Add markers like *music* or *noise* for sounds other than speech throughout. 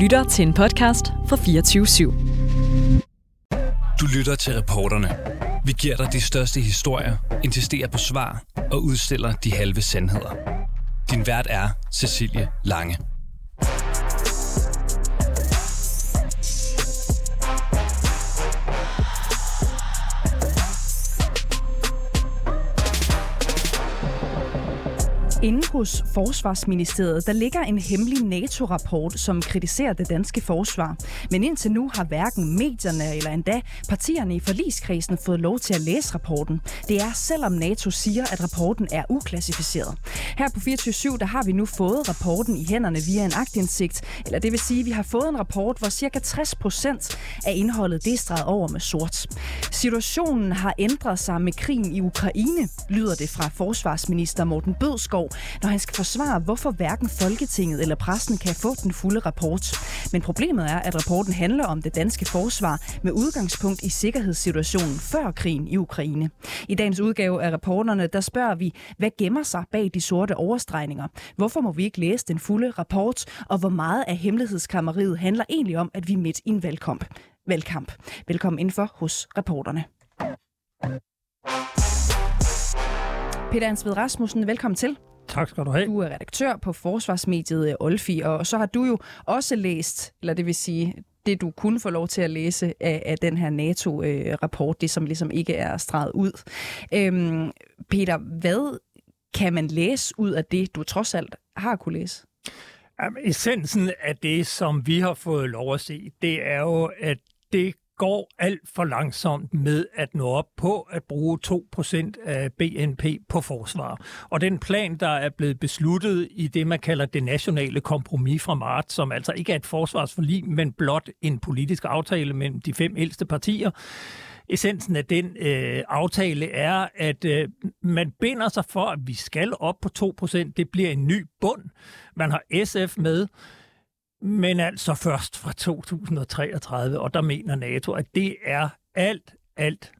lytter til en podcast fra 24 /7. Du lytter til reporterne. Vi giver dig de største historier, insisterer på svar og udstiller de halve sandheder. Din vært er Cecilie Lange. Inde hos Forsvarsministeriet, der ligger en hemmelig NATO-rapport, som kritiserer det danske forsvar. Men indtil nu har hverken medierne eller endda partierne i forligskredsen fået lov til at læse rapporten. Det er selvom NATO siger, at rapporten er uklassificeret. Her på 24 der har vi nu fået rapporten i hænderne via en agtindsigt, eller det vil sige, at vi har fået en rapport, hvor cirka 60 procent af indholdet det er streget over med sort. Situationen har ændret sig med krigen i Ukraine, lyder det fra forsvarsminister Morten Bødskov, når han skal forsvare, hvorfor hverken Folketinget eller pressen kan få den fulde rapport. Men problemet er, at rapporten handler om det danske forsvar med udgangspunkt i sikkerhedssituationen før krigen i Ukraine. I dagens udgave af rapporterne, der spørger vi, hvad gemmer sig bag de sorte overstregninger? Hvorfor må vi ikke læse den fulde rapport? Og hvor meget af hemmelighedskammeriet handler egentlig om, at vi er midt i en valgkamp? Valgkamp. Velkommen indenfor hos reporterne. Peter Ansved Rasmussen, velkommen til. Tak skal du have. Du er redaktør på forsvarsmediet Olfi, og så har du jo også læst, eller det vil sige, det du kunne få lov til at læse af, af den her NATO-rapport, det som ligesom ikke er streget ud. Øhm, Peter, hvad kan man læse ud af det, du trods alt har kunne læse? Jamen, essensen af det, som vi har fået lov at se, det er jo, at det går alt for langsomt med at nå op på at bruge 2% af BNP på forsvar. Og den plan, der er blevet besluttet i det, man kalder det nationale kompromis fra marts, som altså ikke er et forsvarsforlig, men blot en politisk aftale mellem de fem ældste partier, essensen af den øh, aftale er, at øh, man binder sig for, at vi skal op på 2%. Det bliver en ny bund. Man har SF med, men altså først fra 2033, og der mener NATO, at det er alt, alt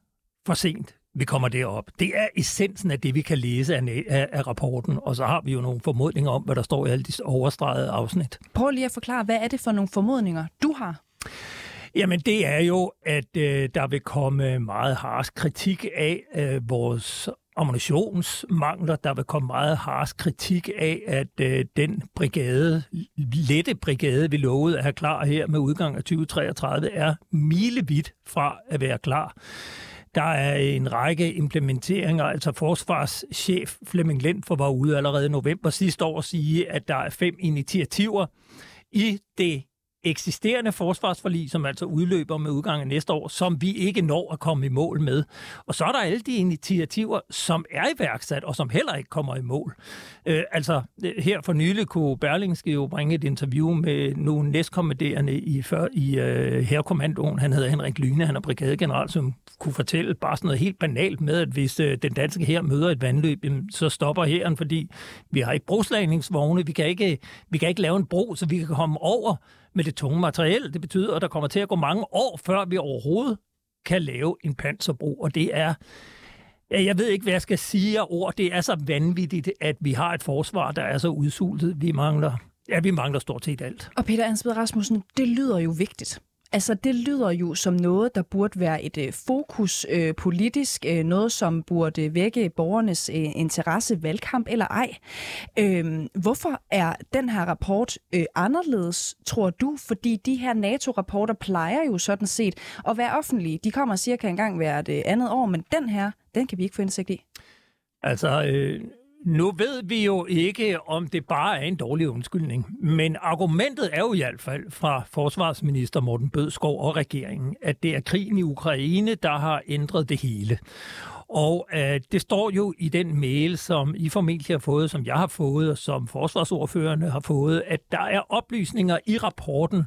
for sent vi kommer derop. Det er essensen af det, vi kan læse af, af, af rapporten, og så har vi jo nogle formodninger om, hvad der står i alle de overstregede afsnit. Prøv lige at forklare, hvad er det for nogle formodninger, du har? Jamen det er jo, at øh, der vil komme meget harsk kritik af øh, vores ammunitionsmangler. Der vil komme meget harsk kritik af, at øh, den brigade, lette brigade, vi lovede at have klar her med udgang af 2033, er milevidt fra at være klar. Der er en række implementeringer, altså forsvarschef Flemming Lindfor var ude allerede i november sidste år og sige, at der er fem initiativer i det eksisterende forsvarsforlig, som altså udløber med udgangen af næste år, som vi ikke når at komme i mål med. Og så er der alle de initiativer, som er iværksat, og som heller ikke kommer i mål. Øh, altså, her for nylig kunne Berlingske jo bringe et interview med nogle næstkommanderende i, før, i øh, herrekommandoen. Han hedder Henrik Lyne, han er brigadegeneral, som kunne fortælle bare sådan noget helt banalt med, at hvis øh, den danske her møder et vandløb, så stopper hæren, fordi vi har ikke brugslagningsvogne, vi kan ikke, vi kan ikke lave en bro, så vi kan komme over med det tunge materiel. Det betyder, at der kommer til at gå mange år, før vi overhovedet kan lave en panserbro, og det er jeg ved ikke, hvad jeg skal sige af ord. Det er så vanvittigt, at vi har et forsvar, der er så udsultet. Vi mangler, ja, vi mangler stort set alt. Og Peter Ansved Rasmussen, det lyder jo vigtigt. Altså, det lyder jo som noget, der burde være et øh, fokus øh, politisk, øh, noget, som burde vække borgernes øh, interesse, valgkamp eller ej. Øh, hvorfor er den her rapport øh, anderledes, tror du? Fordi de her NATO-rapporter plejer jo sådan set at være offentlige. De kommer cirka en gang hvert øh, andet år, men den her, den kan vi ikke få indsigt i. Altså, øh, nu ved vi jo ikke, om det bare er en dårlig undskyldning, men argumentet er jo i hvert fald fra forsvarsminister Morten Bødskov og regeringen, at det er krigen i Ukraine, der har ændret det hele. Og øh, det står jo i den mail, som I formentlig har fået, som jeg har fået, og som forsvarsordførerne har fået, at der er oplysninger i rapporten,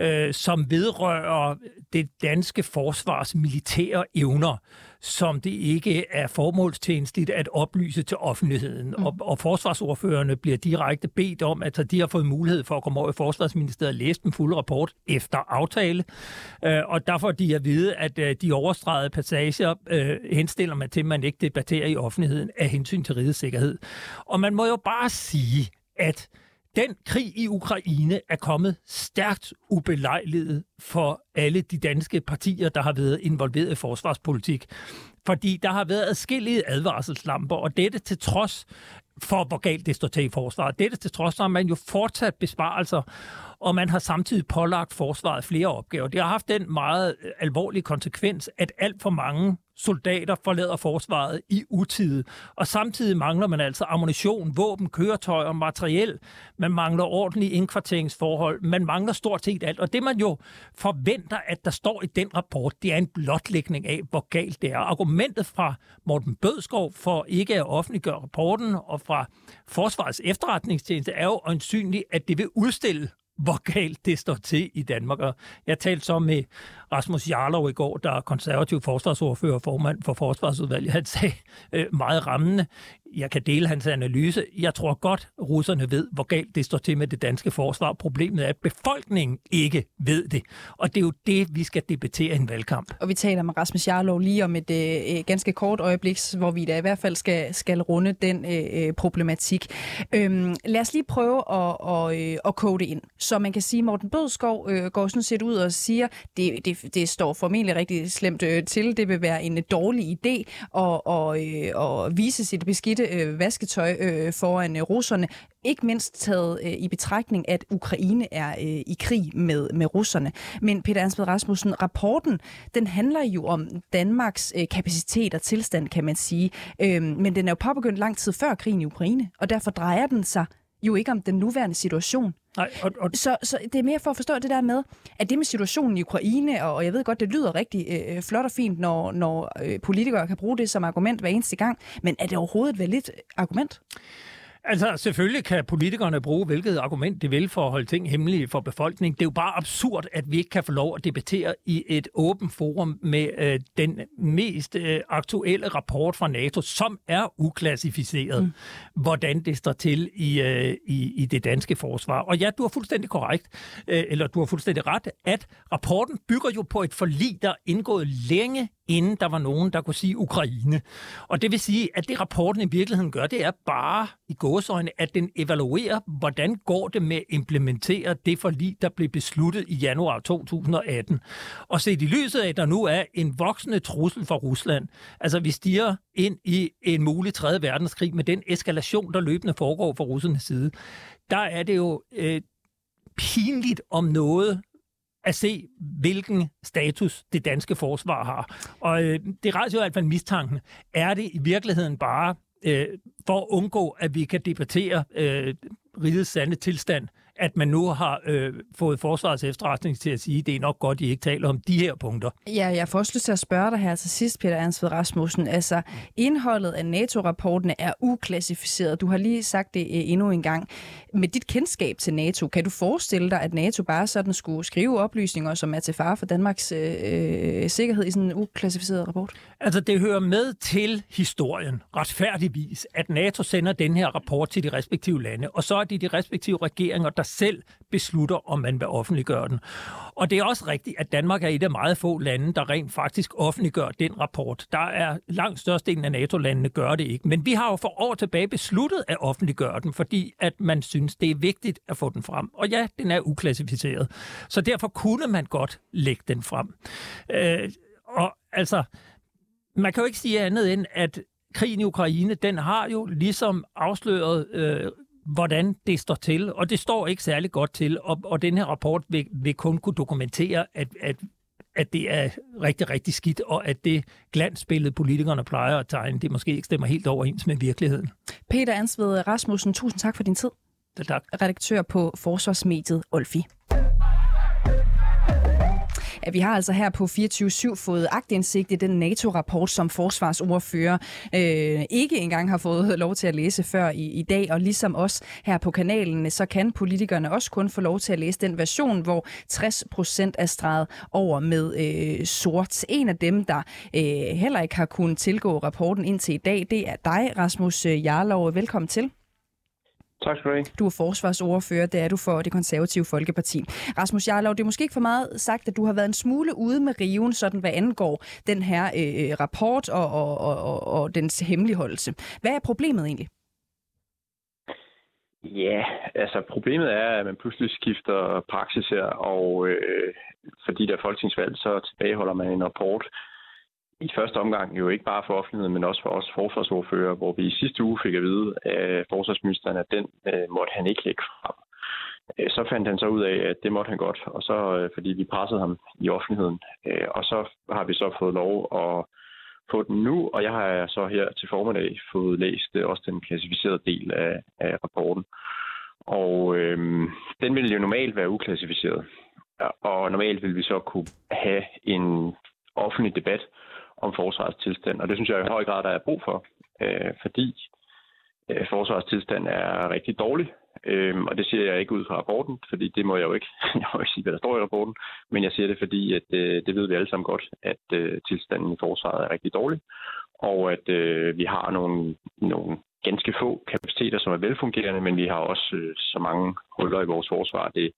øh, som vedrører det danske forsvars militære evner, som det ikke er formålstjenestligt at oplyse til offentligheden. Mm. Og, og forsvarsordførende bliver direkte bedt om, at de har fået mulighed for at komme over i Forsvarsministeriet og læse den fulde rapport efter aftale. Øh, og derfor de at vide, at øh, de overstregede passager øh, henstiller man til, at man ikke debatterer i offentligheden af hensyn til rigets sikkerhed. Og man må jo bare sige, at den krig i Ukraine er kommet stærkt ubelejligt for alle de danske partier, der har været involveret i forsvarspolitik. Fordi der har været adskillige advarselslamper, og dette til trods for, hvor galt det står til i forsvaret. Dette til trods har man jo fortsat besparelser, og man har samtidig pålagt forsvaret flere opgaver. Det har haft den meget alvorlige konsekvens, at alt for mange soldater forlader forsvaret i utide. Og samtidig mangler man altså ammunition, våben, køretøjer og materiel. Man mangler ordentlige indkvarteringsforhold. Man mangler stort set alt. Og det man jo forventer, at der står i den rapport, det er en blotlægning af, hvor galt det er. Argumentet fra Morten Bødskov for ikke at offentliggøre rapporten og fra Forsvarets efterretningstjeneste er jo øjensynligt, at det vil udstille hvor galt det står til i Danmark. Og jeg talte så med Rasmus Jarlov i går, der er konservativ forsvarsordfører og formand for Forsvarsudvalget. Han sagde øh, meget rammende, jeg kan dele hans analyse. Jeg tror godt, russerne ved, hvor galt det står til med det danske forsvar. Problemet er, at befolkningen ikke ved det. Og det er jo det, vi skal debattere i en valgkamp. Og vi taler med Rasmus Jarlov lige om et øh, øh ganske kort øjeblik, hvor vi da i hvert fald skal, skal runde den øh, øh problematik. Øhm, lad os lige prøve at, og, øh, at kode det ind. Så man kan sige, at Morten Bødskov øh, går sådan set ud og siger, det, det, det står formentlig rigtig slemt øh, til. Det vil være en dårlig idé at, og, øh, at vise sit beskidte øh, vasketøj øh, foran øh, russerne. Ikke mindst taget øh, i betragtning, at Ukraine er øh, i krig med, med russerne. Men Peter Ansved Rasmussen, rapporten, den handler jo om Danmarks øh, kapacitet og tilstand, kan man sige. Øh, men den er jo påbegyndt lang tid før krigen i Ukraine, og derfor drejer den sig jo ikke om den nuværende situation. Nej, og, og... Så, så det er mere for at forstå det der med, at det med situationen i Ukraine, og, og jeg ved godt, det lyder rigtig øh, flot og fint, når, når øh, politikere kan bruge det som argument hver eneste gang, men er det overhovedet et validt argument? Altså, selvfølgelig kan politikerne bruge hvilket argument de vil for at holde ting hemmelige for befolkningen. Det er jo bare absurd, at vi ikke kan få lov at debattere i et åbent forum med øh, den mest øh, aktuelle rapport fra NATO, som er uklassificeret, mm. hvordan det står til i, øh, i, i det danske forsvar. Og ja, du har fuldstændig korrekt, øh, eller du har fuldstændig ret, at rapporten bygger jo på et forlig, der er indgået længe inden der var nogen, der kunne sige Ukraine. Og det vil sige, at det rapporten i virkeligheden gør, det er bare i gåsøjne, at den evaluerer, hvordan går det med at implementere det forlig, der blev besluttet i januar 2018. Og set i lyset af, at der nu er en voksende trussel for Rusland, altså vi stiger ind i en mulig 3. verdenskrig med den eskalation, der løbende foregår fra russernes side, der er det jo øh, pinligt om noget, at se, hvilken status det danske forsvar har. Og øh, det rejser jo i hvert fald mistanken. Er det i virkeligheden bare øh, for at undgå, at vi kan debattere øh, rigets sande tilstand, at man nu har øh, fået forsvarets efterretning til at sige, at det er nok godt, I ikke taler om de her punkter. Ja, jeg får også lyst til at spørge dig her til sidst, Peter Ansved Rasmussen. Altså, indholdet af NATO-rapportene er uklassificeret. Du har lige sagt det øh, endnu en gang. Med dit kendskab til NATO, kan du forestille dig, at NATO bare sådan skulle skrive oplysninger, som er til fare for Danmarks øh, øh sikkerhed i sådan en uklassificeret rapport? Altså, det hører med til historien, retfærdigvis, at NATO sender den her rapport til de respektive lande, og så er det de respektive regeringer, der selv beslutter, om man vil offentliggøre den. Og det er også rigtigt, at Danmark er et af meget få lande, der rent faktisk offentliggør den rapport. Der er langt størstedelen af NATO-landene gør det ikke. Men vi har jo for år tilbage besluttet at offentliggøre den, fordi at man synes, det er vigtigt at få den frem. Og ja, den er uklassificeret. Så derfor kunne man godt lægge den frem. Øh, og altså, man kan jo ikke sige andet end, at krigen i Ukraine, den har jo ligesom afsløret øh, hvordan det står til, og det står ikke særlig godt til, og, og den her rapport vil, vil kun kunne dokumentere, at, at, at det er rigtig, rigtig skidt, og at det glansbillede, politikerne plejer at tegne, det måske ikke stemmer helt overens med virkeligheden. Peter Ansved Rasmussen, tusind tak for din tid. Tak. Redaktør på Forsvarsmediet Olfi at vi har altså her på 24-7 fået agtindsigt i den NATO-rapport, som forsvarsordfører øh, ikke engang har fået lov til at læse før i, i dag. Og ligesom os her på kanalen, så kan politikerne også kun få lov til at læse den version, hvor 60 procent er streget over med øh, sort. En af dem, der øh, heller ikke har kunnet tilgå rapporten indtil i dag, det er dig, Rasmus øh, Jarlov. Velkommen til. Tak skal du have. Du er forsvarsordfører, det er du for det konservative Folkeparti. Rasmus Jarlov, det er måske ikke for meget sagt, at du har været en smule ude med riven, sådan hvad angår den her øh, rapport og, og, og, og dens hemmeligholdelse. Hvad er problemet egentlig? Ja, altså problemet er, at man pludselig skifter praksis her, og øh, fordi der er folketingsvalg, så tilbageholder man en rapport i første omgang jo ikke bare for offentligheden, men også for os forsvarsordfører, hvor vi i sidste uge fik at vide af forsvarsministeren, at den øh, måtte han ikke lægge frem. Øh, så fandt han så ud af, at det måtte han godt, og så øh, fordi vi pressede ham i offentligheden. Øh, og så har vi så fået lov at få den nu, og jeg har så her til formiddag fået læst øh, også den klassificerede del af, af rapporten. Og øh, den ville jo normalt være uklassificeret. Og normalt vil vi så kunne have en offentlig debat om forsvarets tilstand, og det synes jeg i høj grad, der er brug for, øh, fordi øh, forsvarets tilstand er rigtig dårlig, øh, og det siger jeg ikke ud fra rapporten, fordi det må jeg jo ikke, *laughs* jeg må ikke sige, hvad der står i rapporten, men jeg siger det, fordi at, øh, det ved vi alle sammen godt, at øh, tilstanden i forsvaret er rigtig dårlig, og at øh, vi har nogle, nogle ganske få kapaciteter, som er velfungerende, men vi har også øh, så mange huller i vores forsvar, det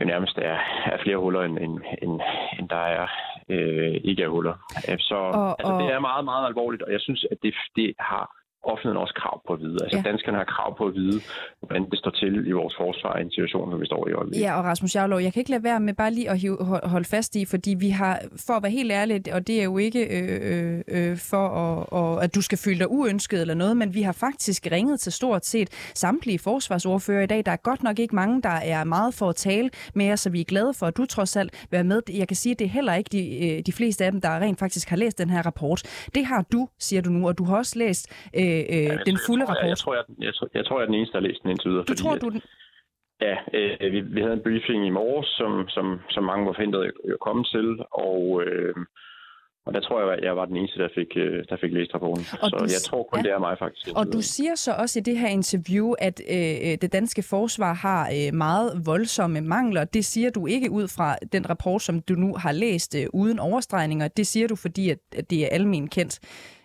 jo nærmest er, er flere huller, end, end, end, end der er øh, ikke er huller. Så og, altså, og... det er meget, meget alvorligt, og jeg synes, at det, det har offentligheden også krav på at vide. Altså ja. danskerne har krav på at vide, hvordan det står til i vores forsvar i en situation, som vi står i øjeblikket. Ja, og Rasmus Jarlov, jeg kan ikke lade være med bare lige at holde fast i, fordi vi har, for at være helt ærlig, og det er jo ikke øh, øh, øh, for, at, og, at du skal føle dig uønsket eller noget, men vi har faktisk ringet til stort set samtlige forsvarsordfører i dag. Der er godt nok ikke mange, der er meget for at tale med os, så vi er glade for, at du trods alt være med. Jeg kan sige, at det er heller ikke de, øh, de fleste af dem, der rent faktisk har læst den her rapport. Det har du, siger du nu, og du har også læst øh, øh, ja, den fulde jeg, rapport? Jeg, jeg, tror, jeg, jeg, tror, jeg tror, jeg er den eneste, der har læst den indtil videre. Du fordi, tror, du den? Ja, øh, vi, vi havde en briefing i morges, som, som, som mange var forhindret at komme til, og, øh, og der tror jeg, at jeg var den eneste, der fik, øh, der fik læst rapporten. Og så du, jeg tror kun, ja. det er mig faktisk. Og du siger så også i det her interview, at øh, det danske forsvar har øh, meget voldsomme mangler. Det siger du ikke ud fra den rapport, som du nu har læst øh, uden overstregninger. Det siger du, fordi at, at det er almen kendt.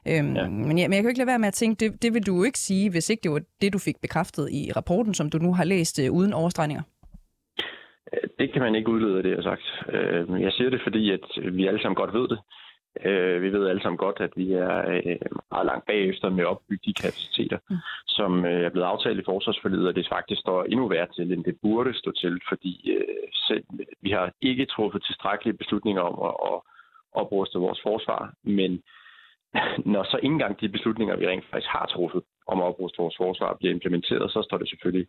Øhm, ja. men, ja, men jeg kan ikke lade være med at tænke, det, det vil du jo ikke sige, hvis ikke det var det, du fik bekræftet i rapporten, som du nu har læst øh, uden overstregninger. Øh, det kan man ikke udlede af det, jeg har sagt. Øh, jeg siger det, fordi at vi alle sammen godt ved det. Øh, vi ved alle sammen godt, at vi er meget langt bagefter med at opbygge de kapaciteter, mm. som er blevet aftalt i forsvarsforledet, og det faktisk står endnu værre til, end det burde stå til, fordi selv, vi har ikke truffet tilstrækkelige beslutninger om at, at opruste vores forsvar, men *laughs* når så ikke engang de beslutninger, vi rent faktisk har truffet om at opruste vores forsvar, bliver implementeret, så står det selvfølgelig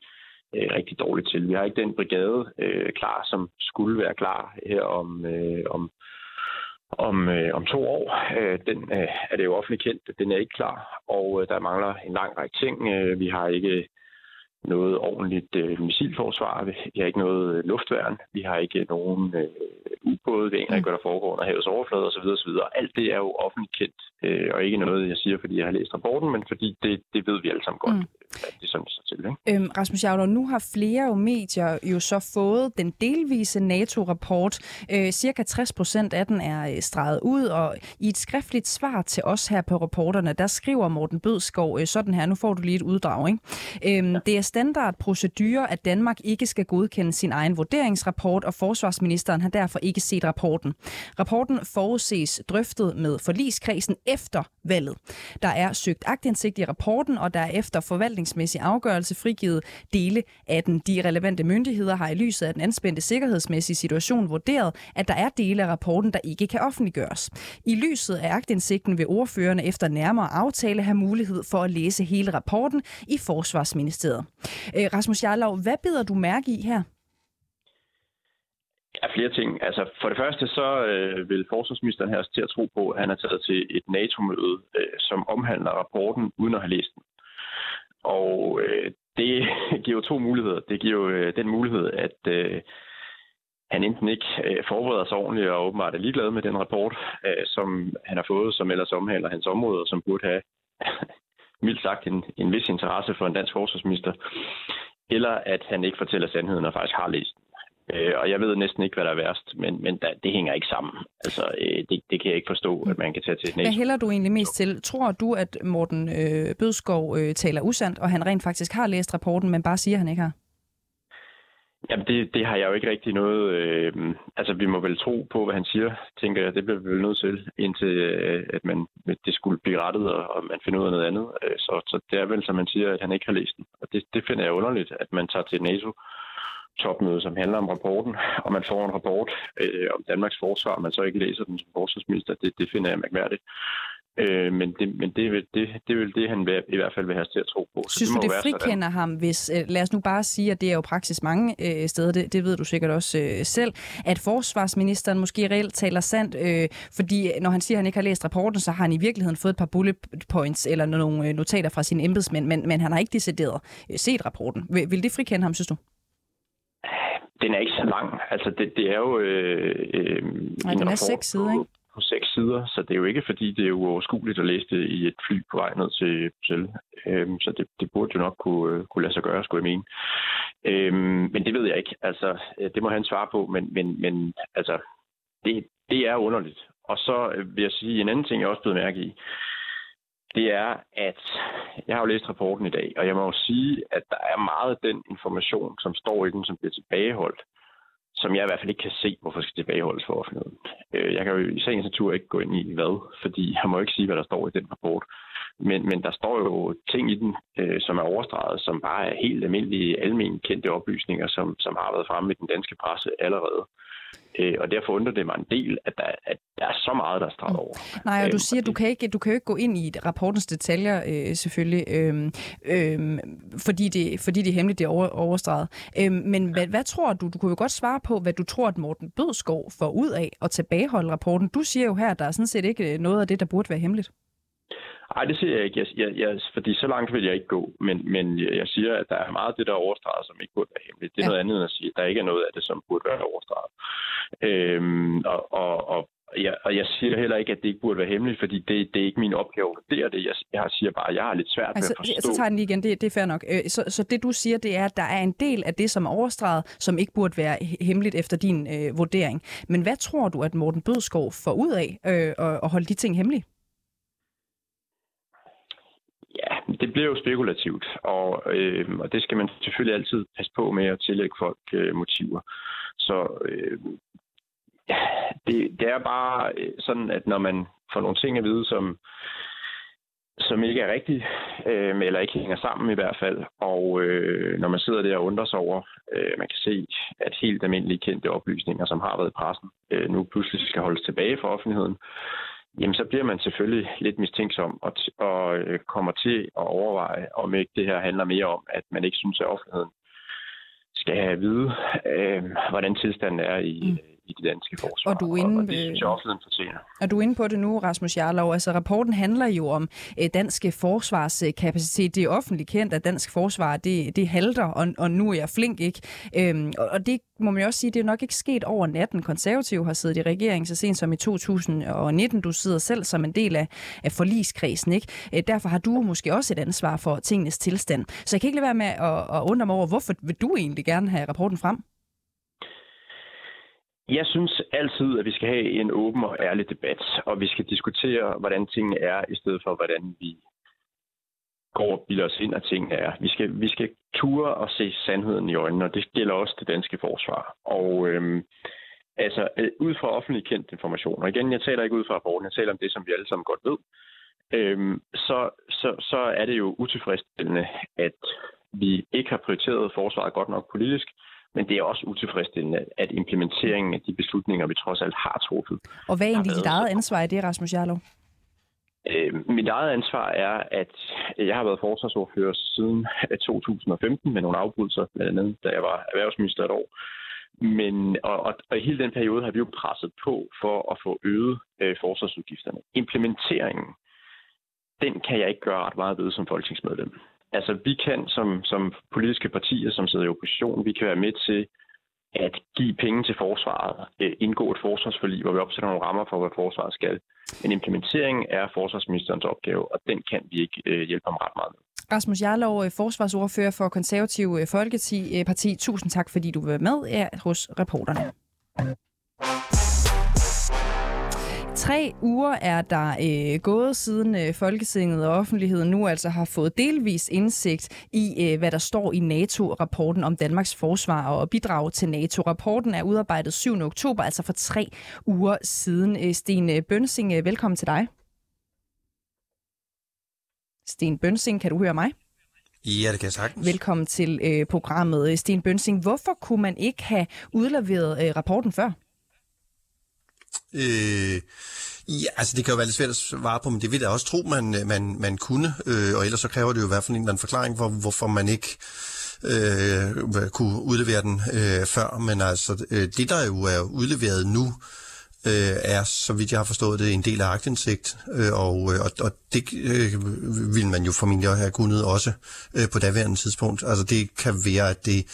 øh, rigtig dårligt til. Vi har ikke den brigade øh, klar, som skulle være klar her om, øh, om, om, øh, om to år. Øh, den øh, er det jo offentligt kendt, den er ikke klar, og øh, der mangler en lang række ting. Øh, vi har ikke noget ordentligt øh, missilforsvar. Vi har ikke noget luftværn. Vi har ikke nogen øh, ubåde. Vi aner ikke, hvad der foregår under havets overflade osv. osv. Alt det er jo offentligt kendt, øh, og ikke noget, jeg siger, fordi jeg har læst rapporten, men fordi det, det ved vi alle sammen godt. Mm at det sådan så til. Ikke? Øhm, Rasmus Javler, nu har flere jo medier jo så fået den delvise NATO-rapport. Øh, cirka 60 procent af den er øh, streget ud, og i et skriftligt svar til os her på reporterne, der skriver Morten Bødskov øh, sådan her, nu får du lige et uddrag. Ikke? Øhm, ja. Det er standardprocedure, at Danmark ikke skal godkende sin egen vurderingsrapport, og forsvarsministeren har derfor ikke set rapporten. Rapporten forudses drøftet med forliskredsen efter valget. Der er søgt agtindsigt i rapporten, og der er efter forvaltningsmæssig afgørelse frigivet dele af den. De relevante myndigheder har i lyset af den anspændte sikkerhedsmæssige situation vurderet, at der er dele af rapporten, der ikke kan offentliggøres. I lyset af agtindsigten vil ordførerne efter nærmere aftale have mulighed for at læse hele rapporten i Forsvarsministeriet. Øh, Rasmus Jarlov, hvad bider du mærke i her? Ja, flere ting. Altså, for det første så øh, vil forsvarsministeren her os til at tro på, at han er taget til et NATO-møde, øh, som omhandler rapporten, uden at have læst den. Og øh, det *laughs* giver jo to muligheder. Det giver jo øh, den mulighed, at øh, han enten ikke øh, forbereder sig ordentligt og åbenbart er ligeglad med den rapport, øh, som han har fået, som ellers omhandler hans område, og som burde have mildt sagt en, en vis interesse for en dansk forsvarsminister, eller at han ikke fortæller sandheden og faktisk har læst den. Øh, og jeg ved næsten ikke, hvad der er værst, men, men da, det hænger ikke sammen. Altså, øh, det, det kan jeg ikke forstå, at man kan tage til et Hvad hælder du egentlig mest til? Tror du, at Morten øh, Bødskov øh, taler usandt, og han rent faktisk har læst rapporten, men bare siger, at han ikke har? Jamen, det, det har jeg jo ikke rigtig noget... Øh, altså, vi må vel tro på, hvad han siger, tænker jeg. Det bliver vi vel nødt til, indtil øh, at man, det skulle blive rettet, og, og man finder ud af noget andet. Øh, så, så det er vel, som man siger, at han ikke har læst den. Og det, det finder jeg underligt, at man tager til NATO topmøde, som handler om rapporten, og man får en rapport øh, om Danmarks forsvar, og man så ikke læser den som forsvarsminister, det, det finder jeg mærkværdigt. Øh, men det, men det, vil, det, det vil det, han vil, i hvert fald vil have til at tro på. Så Synes det du, det frikender sådan. ham, hvis, øh, lad os nu bare sige, at det er jo praksis mange øh, steder, det, det ved du sikkert også øh, selv, at forsvarsministeren måske reelt taler sandt, øh, fordi når han siger, at han ikke har læst rapporten, så har han i virkeligheden fået et par bullet points eller nogle øh, notater fra sine embedsmænd, men, men han har ikke decideret øh, set rapporten. Vil, vil det frikende ham, synes du? Den er ikke så lang. Altså, det, det er jo øh, øh, Nej, en den er seks sider, ikke? På seks sider, så det er jo ikke, fordi det er uoverskueligt at læse det i et fly på vej ned til Bruxelles. Øhm, så det, det burde jo nok kunne, øh, kunne lade sig gøre, skulle jeg mene. Øhm, men det ved jeg ikke. Altså, øh, det må han svare på, men, men, men altså, det, det er underligt. Og så øh, vil jeg sige en anden ting, jeg også blev mærke i. Det er, at jeg har jo læst rapporten i dag, og jeg må jo sige, at der er meget af den information, som står i den, som bliver tilbageholdt, som jeg i hvert fald ikke kan se, hvorfor skal tilbageholdes for offentligheden. Øh, jeg kan jo i sagens natur ikke gå ind i hvad, fordi jeg må ikke sige, hvad der står i den rapport. Men, men der står jo ting i den, øh, som er overstreget, som bare er helt almindelige, almen kendte oplysninger, som, som har været fremme i den danske presse allerede. Øh, og derfor undrer det mig en del, at der, at der er så meget, der er streget over. Nej, og du øhm, siger, at du kan ikke, du kan jo ikke gå ind i rapportens detaljer, øh, selvfølgelig, øh, øh, fordi, det, fordi det er hemmeligt, det er over, overstreget. Øh, men hvad, hvad tror du, du kunne jo godt svare på, hvad du tror, at Morten Bødskov får ud af at tilbageholde rapporten. Du siger jo her, at der er sådan set ikke noget af det, der burde være hemmeligt. Nej, det siger jeg ikke, jeg, jeg, jeg, fordi så langt vil jeg ikke gå. Men, men jeg siger, at der er meget af det, der er overstreget, som ikke burde være hemmeligt. Det er ja. noget andet end at sige, at der ikke er noget af det, som burde være overstreget. Øhm, og, og, og, jeg, og jeg siger heller ikke, at det ikke burde være hemmeligt, fordi det, det er ikke min opgave at vurdere det. Jeg, jeg siger bare, at jeg har lidt svært altså, ved at forstå. Så tager den lige igen, det, det er fair nok. Øh, så, så det du siger, det er, at der er en del af det, som er overstreget, som ikke burde være hemmeligt efter din øh, vurdering. Men hvad tror du, at Morten Bødskov får ud af øh, at, at holde de ting hemmelige? Ja, det bliver jo spekulativt, og, øh, og det skal man selvfølgelig altid passe på med at tillægge folk øh, motiver. Så øh, ja, det, det er bare øh, sådan, at når man får nogle ting at vide, som, som ikke er rigtige, øh, eller ikke hænger sammen i hvert fald, og øh, når man sidder der og undrer sig over, øh, man kan se, at helt almindelige kendte oplysninger, som har været i pressen, øh, nu pludselig skal holdes tilbage for offentligheden, jamen så bliver man selvfølgelig lidt mistænksom og, og øh, kommer til at overveje, om ikke det her handler mere om, at man ikke synes, at offentligheden skal have at vide, øh, hvordan tilstanden er i, mm i det danske forsvar. Og du er inde, og det synes jeg offentligheden fortjener. Og du er inde på det nu, Rasmus Jarlov. Altså, rapporten handler jo om eh, dansk forsvarskapacitet. Det er offentligt kendt, at dansk forsvar det, det halter, og, og nu er jeg flink, ikke? Øhm, og, og det må man jo også sige, det er nok ikke sket over natten. Konservativ har siddet i regeringen så sent som i 2019. Du sidder selv som en del af, af forligskredsen, ikke? Øh, derfor har du måske også et ansvar for tingenes tilstand. Så jeg kan ikke lade være med at, at undre mig over, hvorfor vil du egentlig gerne have rapporten frem? Jeg synes altid, at vi skal have en åben og ærlig debat, og vi skal diskutere, hvordan tingene er, i stedet for, hvordan vi går og bilder os ind, at tingene er. Vi skal, vi skal ture og se sandheden i øjnene, og det gælder også det danske forsvar. Og øhm, altså, øh, ud fra offentlig kendt information, og igen, jeg taler ikke ud fra rapporten, jeg taler om det, som vi alle sammen godt ved, øhm, så, så, så er det jo utilfredsstillende, at vi ikke har prioriteret forsvaret godt nok politisk, men det er også utilfredsstillende, at implementeringen af de beslutninger, vi trods alt har truffet... Og hvad er egentlig dit eget ansvar i det, Rasmus Jarlov? Øh, mit eget ansvar er, at jeg har været forsvarsordfører siden 2015 øh, med nogle afbrydelser, blandt andet da jeg var erhvervsminister et år. Men, og, og, og i hele den periode har vi jo presset på for at få øget øh, forsvarsudgifterne. Implementeringen, den kan jeg ikke gøre ret meget ved som folketingsmedlem. Altså, vi kan som, som politiske partier, som sidder i opposition, vi kan være med til at give penge til forsvaret, øh, indgå et forsvarsforlig, hvor vi opsætter nogle rammer for, hvad forsvaret skal. Men implementeringen er forsvarsministerens opgave, og den kan vi ikke øh, hjælpe ham ret meget med. Rasmus Jarlov, øh, forsvarsordfører for Konservativ Folkeparti. Tusind tak, fordi du var med her hos reporterne. Tre uger er der øh, gået siden øh, Folketinget og offentligheden nu altså har fået delvis indsigt i, øh, hvad der står i NATO-rapporten om Danmarks forsvar og bidrag til NATO. Rapporten er udarbejdet 7. oktober, altså for tre uger siden. Øh, Sten øh, Bønsing, øh, velkommen til dig. Sten Bønsing, kan du høre mig? Ja, det kan jeg sagtens. Velkommen til øh, programmet. Sten Bønsing, hvorfor kunne man ikke have udleveret øh, rapporten før? Øh, ja, altså det kan jo være lidt svært at svare på, men det vil jeg også tro, man, øh, man, man kunne. Øh, og ellers så kræver det jo i hvert fald en eller anden forklaring for, hvorfor man ikke øh, kunne udlevere den øh, før. Men altså øh, det, der jo er udleveret nu, øh, øh, er, så vidt jeg har forstået det, en del af agtindsigt, øh, og, øh, og, og det øh, vil man jo formentlig have kunnet også øh, på daværende tidspunkt. Altså det kan være, at det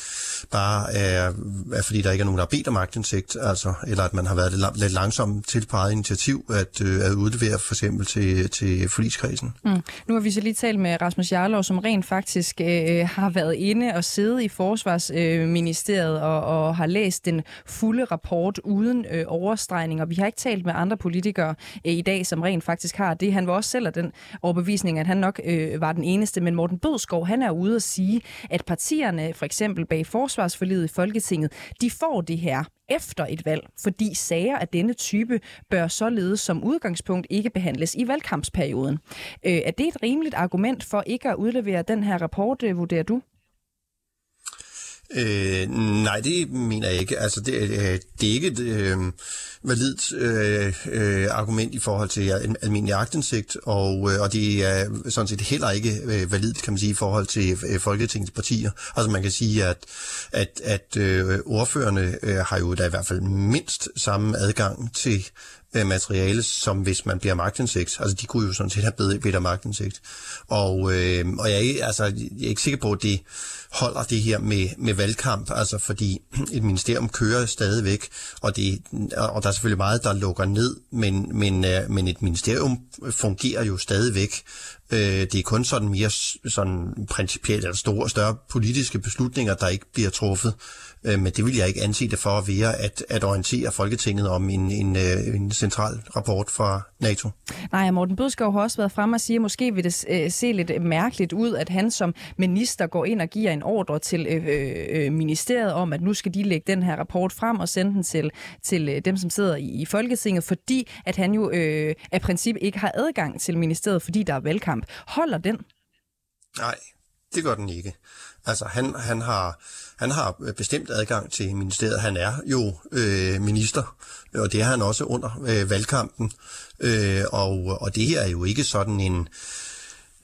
bare er, er fordi der ikke er nogen, der har bedt om agtindsigt, altså, eller at man har været lidt, lidt til på eget initiativ at, øh, at udlevere for eksempel til, til forligskredsen. Mm. Nu har vi så lige talt med Rasmus Jarlov, som rent faktisk øh, har været inde og siddet i Forsvarsministeriet øh, og, og har læst den fulde rapport uden øh, overstregning, og vi har ikke talt med andre politikere øh, i dag, som rent faktisk har det. Han var også selv af den overbevisning, at han nok øh, var den eneste, men Morten Bødskov, han er ude at sige, at partierne, for eksempel bag forsvarsforliget i Folketinget, de får det her efter et valg, fordi sager af denne type bør således som udgangspunkt ikke behandles i valgkampsperioden. Øh, er det et rimeligt argument for ikke at udlevere den her rapport, øh, vurderer du? Øh, nej, det mener jeg ikke. Altså, det, øh, det er ikke et øh, validt øh, øh, argument i forhold til almindelig agtindsigt, og, øh, og det er sådan set heller ikke øh, validt, kan man sige, i forhold til øh, Folketingets partier. Altså, man kan sige, at, at, at øh, ordførende øh, har jo da i hvert fald mindst samme adgang til øh, materiale, som hvis man bliver magtindsigt. Altså, de kunne jo sådan set have bedre, bedre magtindsigt. Og, øh, og jeg, er, altså, jeg er ikke sikker på, at det holder det her med, med valgkamp, altså fordi *clears throat* et ministerium kører stadigvæk, og, det, og der er selvfølgelig meget, der lukker ned, men, men, øh, men et ministerium fungerer jo stadigvæk. Øh, det er kun sådan mere sådan principielt eller store, større politiske beslutninger, der ikke bliver truffet. Øh, men det vil jeg ikke anse det for at være at, at orientere Folketinget om en, en, øh, en central rapport fra NATO. Nej, Morten Bødskov har også været frem og siger, at måske vil det øh, se lidt mærkeligt ud, at han som minister går ind og giver en ordre til øh, øh, ministeriet om, at nu skal de lægge den her rapport frem og sende den til, til dem, som sidder i, i Folketinget, fordi at han jo øh, af princip ikke har adgang til ministeriet, fordi der er valgkamp. Holder den? Nej, det gør den ikke. Altså, han, han, har, han har bestemt adgang til ministeriet. Han er jo øh, minister, og det er han også under øh, valgkampen. Øh, og, og det her er jo ikke sådan en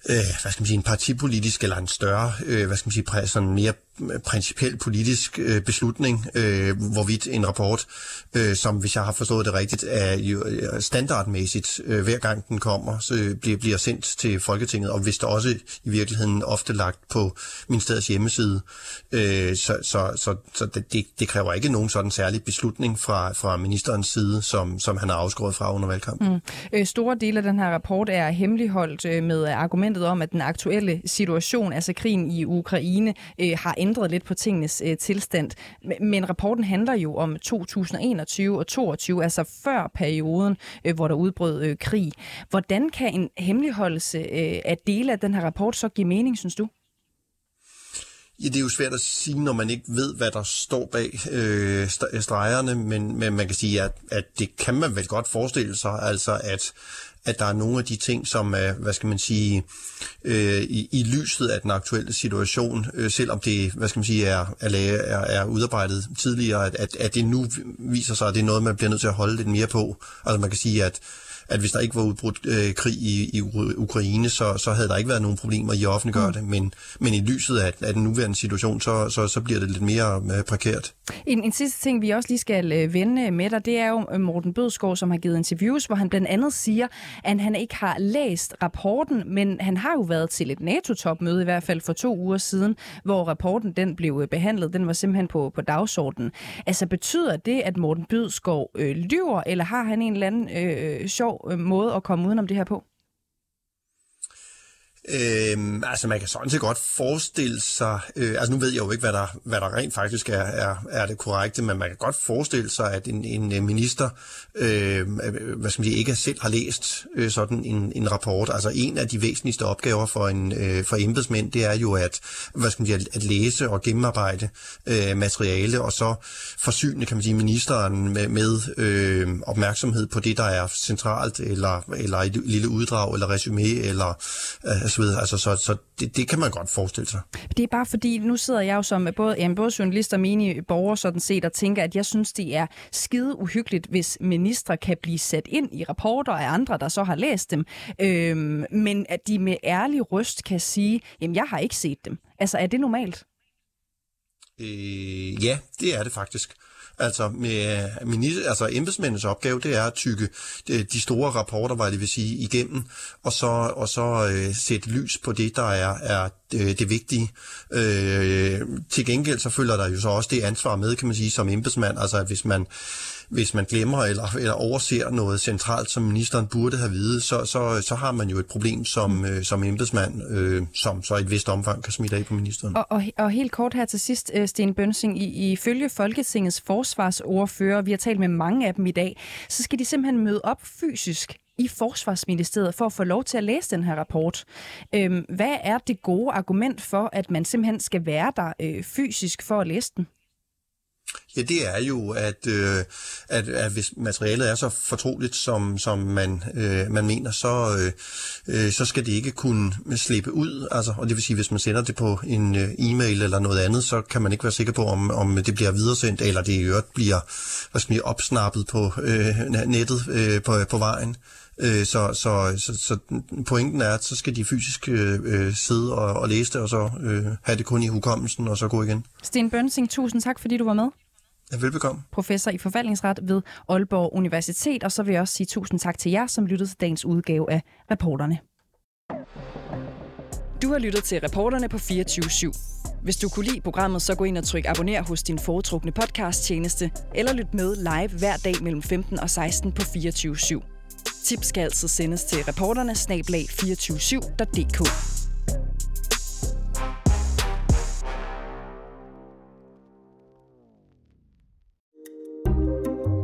øh, hvad skal man sige, en partipolitisk eller en større, øh, hvad skal man sige, sådan mere Øh, principiel politisk øh, beslutning, øh, hvorvidt en rapport, øh, som hvis jeg har forstået det rigtigt, er jo øh, standardmæssigt, øh, hver gang den kommer, så øh, bliver, bliver sendt til Folketinget, og hvis der også i virkeligheden ofte lagt på ministeriets hjemmeside. Øh, så så, så, så det, det kræver ikke nogen sådan særlig beslutning fra, fra ministerens side, som, som han har afskåret fra under valgkampen. Mm. Øh, store dele af den her rapport er hemmeligholdt øh, med argumentet om, at den aktuelle situation, altså krigen i Ukraine, øh, har ændret lidt på tingenes øh, tilstand. Men rapporten handler jo om 2021 og 2022, altså før perioden, øh, hvor der udbrød øh, krig. Hvordan kan en hemmeligholdelse øh, af dele af den her rapport så give mening, synes du? Ja, det er jo svært at sige, når man ikke ved, hvad der står bag øh, stregerne, men, men man kan sige, at, at det kan man vel godt forestille sig, altså at, at der er nogle af de ting, som er, hvad skal man sige, øh, i, i lyset af den aktuelle situation, øh, selvom det, hvad skal man sige, er, er, er, er udarbejdet tidligere, at, at, at det nu viser sig, at det er noget, man bliver nødt til at holde lidt mere på. Altså man kan sige, at at hvis der ikke var udbrudt øh, krig i, i Ukraine, så, så havde der ikke været nogen problemer i at offentliggøre mm. det. Men, men i lyset af, af den nuværende situation, så, så, så bliver det lidt mere øh, prekært. En, en sidste ting, vi også lige skal øh, vende med dig, det er jo øh, Morten Bødskov, som har givet interviews, hvor han blandt andet siger, at han ikke har læst rapporten, men han har jo været til et NATO-topmøde i hvert fald for to uger siden, hvor rapporten den blev øh, behandlet. Den var simpelthen på, på dagsordenen. Altså betyder det, at Morten Bødskov øh, lyver, eller har han en eller anden øh, sjov sjov øh, måde at komme udenom det her på? Øhm, altså man kan sådan set godt forestille sig, øh, altså nu ved jeg jo ikke, hvad der, hvad der rent faktisk er, er, er det korrekte, men man kan godt forestille sig, at en, en øh, minister, øh, hvad skal man sige, ikke selv har læst øh, sådan en, en rapport. Altså en af de væsentligste opgaver for, en, øh, for embedsmænd, det er jo at, hvad skal man sige, at læse og gennemarbejde øh, materiale, og så forsyne, kan man sige, ministeren med, med øh, opmærksomhed på det, der er centralt, eller, eller et lille uddrag, eller resume, eller øh, så videre. Altså, så, så det, det kan man godt forestille sig. Det er bare fordi, nu sidder jeg jo som både, jamen, både journalist og menige borger sådan set, og tænker, at jeg synes, det er skide uhyggeligt, hvis ministre kan blive sat ind i rapporter af andre, der så har læst dem, øhm, men at de med ærlig røst kan sige, jamen jeg har ikke set dem. Altså er det normalt? Øh, ja, det er det faktisk. Altså, med øh, minister, altså embedsmændens opgave, det er at tykke øh, de, store rapporter, hvad det vil sige, igennem, og så, og så øh, sætte lys på det, der er, er det, det vigtige. Øh, til gengæld så følger der jo så også det ansvar med, kan man sige, som embedsmand, altså at hvis man hvis man glemmer eller, eller overser noget centralt, som ministeren burde have videt, så, så, så har man jo et problem som, mm. øh, som embedsmand, øh, som så i et vist omfang kan smitte af på ministeren. Og, og, og helt kort her til sidst, øh, Sten Bønsing, i, ifølge Folketingets forsvarsordfører, vi har talt med mange af dem i dag, så skal de simpelthen møde op fysisk i Forsvarsministeriet for at få lov til at læse den her rapport. Øhm, hvad er det gode argument for, at man simpelthen skal være der øh, fysisk for at læse den? Ja, det er jo, at, øh, at, at hvis materialet er så fortroligt, som, som man, øh, man mener, så, øh, øh, så skal det ikke kunne slippe ud. Altså, og det vil sige, hvis man sender det på en øh, e-mail eller noget andet, så kan man ikke være sikker på, om, om det bliver videresendt, eller det i øvrigt bliver hvad skal man, opsnappet på øh, nettet øh, på, på vejen. Øh, så, så, så, så pointen er, at så skal de fysisk øh, øh sidde og, og læse det, og så øh, have det kun i hukommelsen, og så gå igen. Sten Bønsing, tusind tak, fordi du var med. Velbekomme. Professor i forvaltningsret ved Aalborg Universitet, og så vil jeg også sige tusind tak til jer, som lyttede til dagens udgave af Reporterne. Du har lyttet til Reporterne på 24 /7. Hvis du kunne lide programmet, så gå ind og tryk abonner hos din foretrukne podcast-tjeneste, eller lyt med live hver dag mellem 15 og 16 på 24 /7. Tips skal altid sendes til reporterne snablag 247.dk.